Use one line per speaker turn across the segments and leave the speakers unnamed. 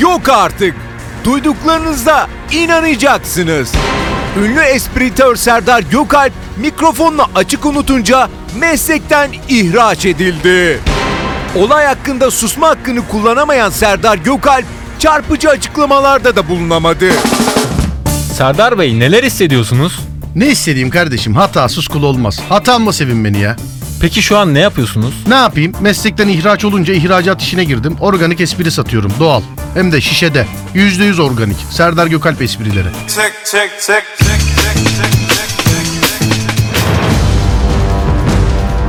yok artık. Duyduklarınızda inanacaksınız. Ünlü espritör Serdar Gökalp mikrofonunu açık unutunca meslekten ihraç edildi. Olay hakkında susma hakkını kullanamayan Serdar Gökalp çarpıcı açıklamalarda da bulunamadı.
Serdar Bey neler hissediyorsunuz?
Ne istediğim kardeşim hatasız kul olmaz. Hatamla sevin beni ya.
Peki şu an ne yapıyorsunuz?
Ne yapayım? Meslekten ihraç olunca ihracat işine girdim. Organik espri satıyorum. Doğal. Hem de şişede. Yüzde yüz organik. Serdar Gökalp esprileri.
Tick, tick, tick, tick, tick, tick.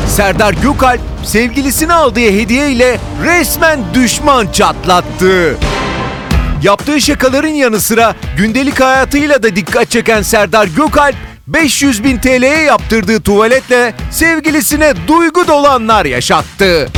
Serdar Gökalp sevgilisine aldığı hediye ile resmen düşman çatlattı. Yaptığı şakaların yanı sıra gündelik hayatıyla da dikkat çeken Serdar Gökalp 500 bin TL'ye yaptırdığı tuvaletle sevgilisine duygu dolanlar yaşattı.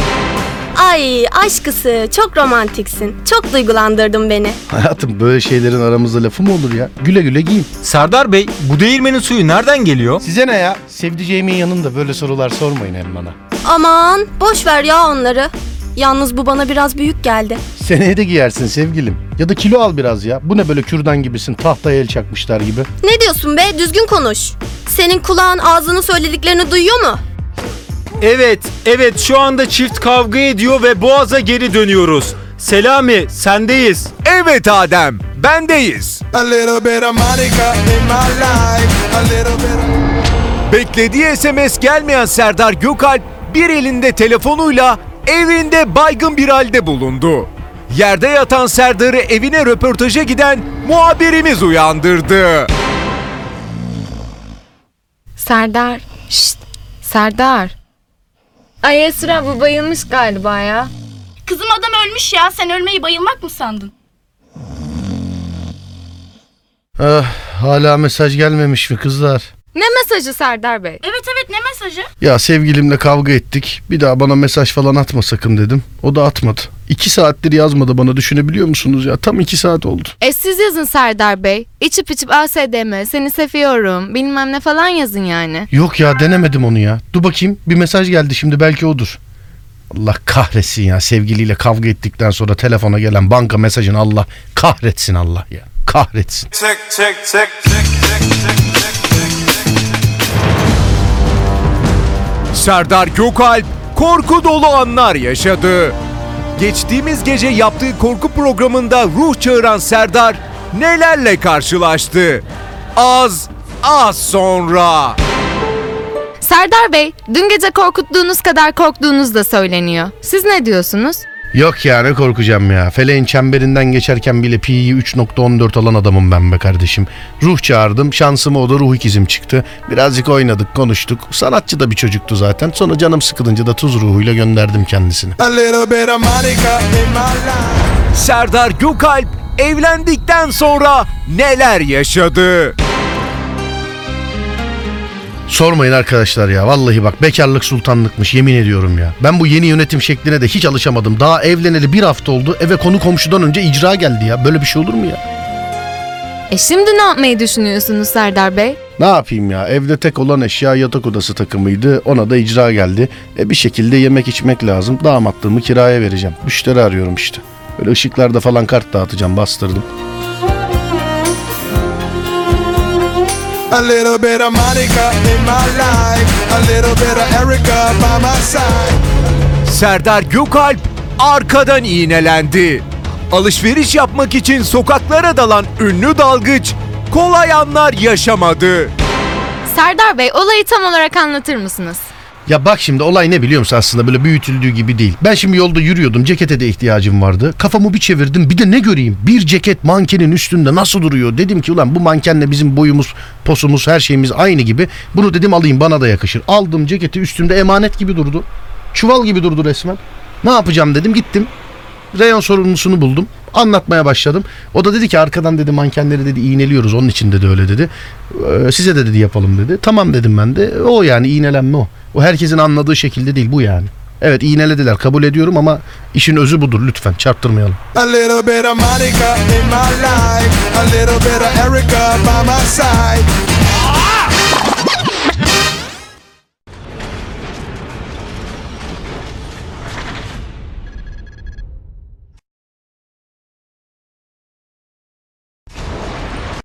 Ay aşkısı çok romantiksin. Çok duygulandırdın beni.
Hayatım böyle şeylerin aramızda lafı mı olur ya? Güle güle giyin.
Serdar Bey bu değirmenin suyu nereden geliyor?
Size ne ya? Sevdiceğimin yanında böyle sorular sormayın hem bana.
Aman boş ver ya onları. Yalnız bu bana biraz büyük geldi.
Seneye de giyersin sevgilim. Ya da kilo al biraz ya. Bu ne böyle kürdan gibisin tahtaya el çakmışlar gibi.
Ne diyorsun be? Düzgün konuş. Senin kulağın ağzının söylediklerini duyuyor mu?
Evet, evet şu anda çift kavga ediyor ve Boğaz'a geri dönüyoruz. Selami sendeyiz.
Evet Adem, bendeyiz.
A little bit of Monica in my life. A little bit of...
Beklediği SMS gelmeyen Serdar Gökalp bir elinde telefonuyla evinde baygın bir halde bulundu. Yerde yatan Serdar'ı evine röportaja giden muhabirimiz uyandırdı.
Serdar. Şşt. Serdar. Ay Esra bu bayılmış galiba ya.
Kızım adam ölmüş ya. Sen ölmeyi bayılmak mı sandın?
Ah, hala mesaj gelmemiş mi kızlar?
Ne mesajı Serdar Bey?
Evet evet ne mesajı?
Ya sevgilimle kavga ettik. Bir daha bana mesaj falan atma sakın dedim. O da atmadı. İki saattir yazmadı bana düşünebiliyor musunuz ya? Tam iki saat oldu.
E siz yazın Serdar Bey. İçip içip ASDM, seni seviyorum, bilmem ne falan yazın yani.
Yok ya denemedim onu ya. Dur bakayım bir mesaj geldi şimdi belki odur. Allah kahretsin ya sevgiliyle kavga ettikten sonra telefona gelen banka mesajını Allah kahretsin Allah ya. Kahretsin.
Tick, tick, tick, tick, tick, tick,
Serdar Gökalp korku dolu anlar yaşadı. Geçtiğimiz gece yaptığı korku programında ruh çağıran Serdar nelerle karşılaştı? Az, az sonra.
Serdar Bey, dün gece korkuttuğunuz kadar korktuğunuz da söyleniyor. Siz ne diyorsunuz?
Yok ya ne korkacağım ya. Feleğin çemberinden geçerken bile pi'yi 3.14 alan adamım ben be kardeşim. Ruh çağırdım. Şansıma o da ruh ikizim çıktı. Birazcık oynadık, konuştuk. Sanatçı da bir çocuktu zaten. Sonra canım sıkılınca da tuz ruhuyla gönderdim kendisini.
Life.
Serdar Gökalp evlendikten sonra neler yaşadı?
Sormayın arkadaşlar ya. Vallahi bak bekarlık sultanlıkmış yemin ediyorum ya. Ben bu yeni yönetim şekline de hiç alışamadım. Daha evleneli bir hafta oldu. Eve konu komşudan önce icra geldi ya. Böyle bir şey olur mu ya?
E şimdi ne yapmayı düşünüyorsunuz Serdar Bey?
Ne yapayım ya? Evde tek olan eşya yatak odası takımıydı. Ona da icra geldi. E bir şekilde yemek içmek lazım. Damatlığımı kiraya vereceğim. Müşteri arıyorum işte. Böyle ışıklarda falan kart dağıtacağım. Bastırdım.
A little bit of Monica in my life. A little bit of Erica by my side.
Serdar Gökalp arkadan iğnelendi. Alışveriş yapmak için sokaklara dalan ünlü dalgıç kolay anlar yaşamadı.
Serdar Bey, olayı tam olarak anlatır mısınız?
Ya bak şimdi olay ne biliyor musun aslında böyle büyütüldüğü gibi değil. Ben şimdi yolda yürüyordum cekete de ihtiyacım vardı. Kafamı bir çevirdim bir de ne göreyim bir ceket mankenin üstünde nasıl duruyor. Dedim ki ulan bu mankenle bizim boyumuz posumuz her şeyimiz aynı gibi. Bunu dedim alayım bana da yakışır. Aldım ceketi üstümde emanet gibi durdu. Çuval gibi durdu resmen. Ne yapacağım dedim gittim. Reyon sorumlusunu buldum. Anlatmaya başladım. O da dedi ki arkadan dedi mankenleri dedi iğneliyoruz. Onun için dedi öyle dedi. Ee, size de dedi yapalım dedi. Tamam dedim ben de. O yani iğnelenme o. O herkesin anladığı şekilde değil bu yani. Evet iğnelediler kabul ediyorum ama işin özü budur lütfen çarptırmayalım.
A little bit of Monica in my life. A little bit of Erica by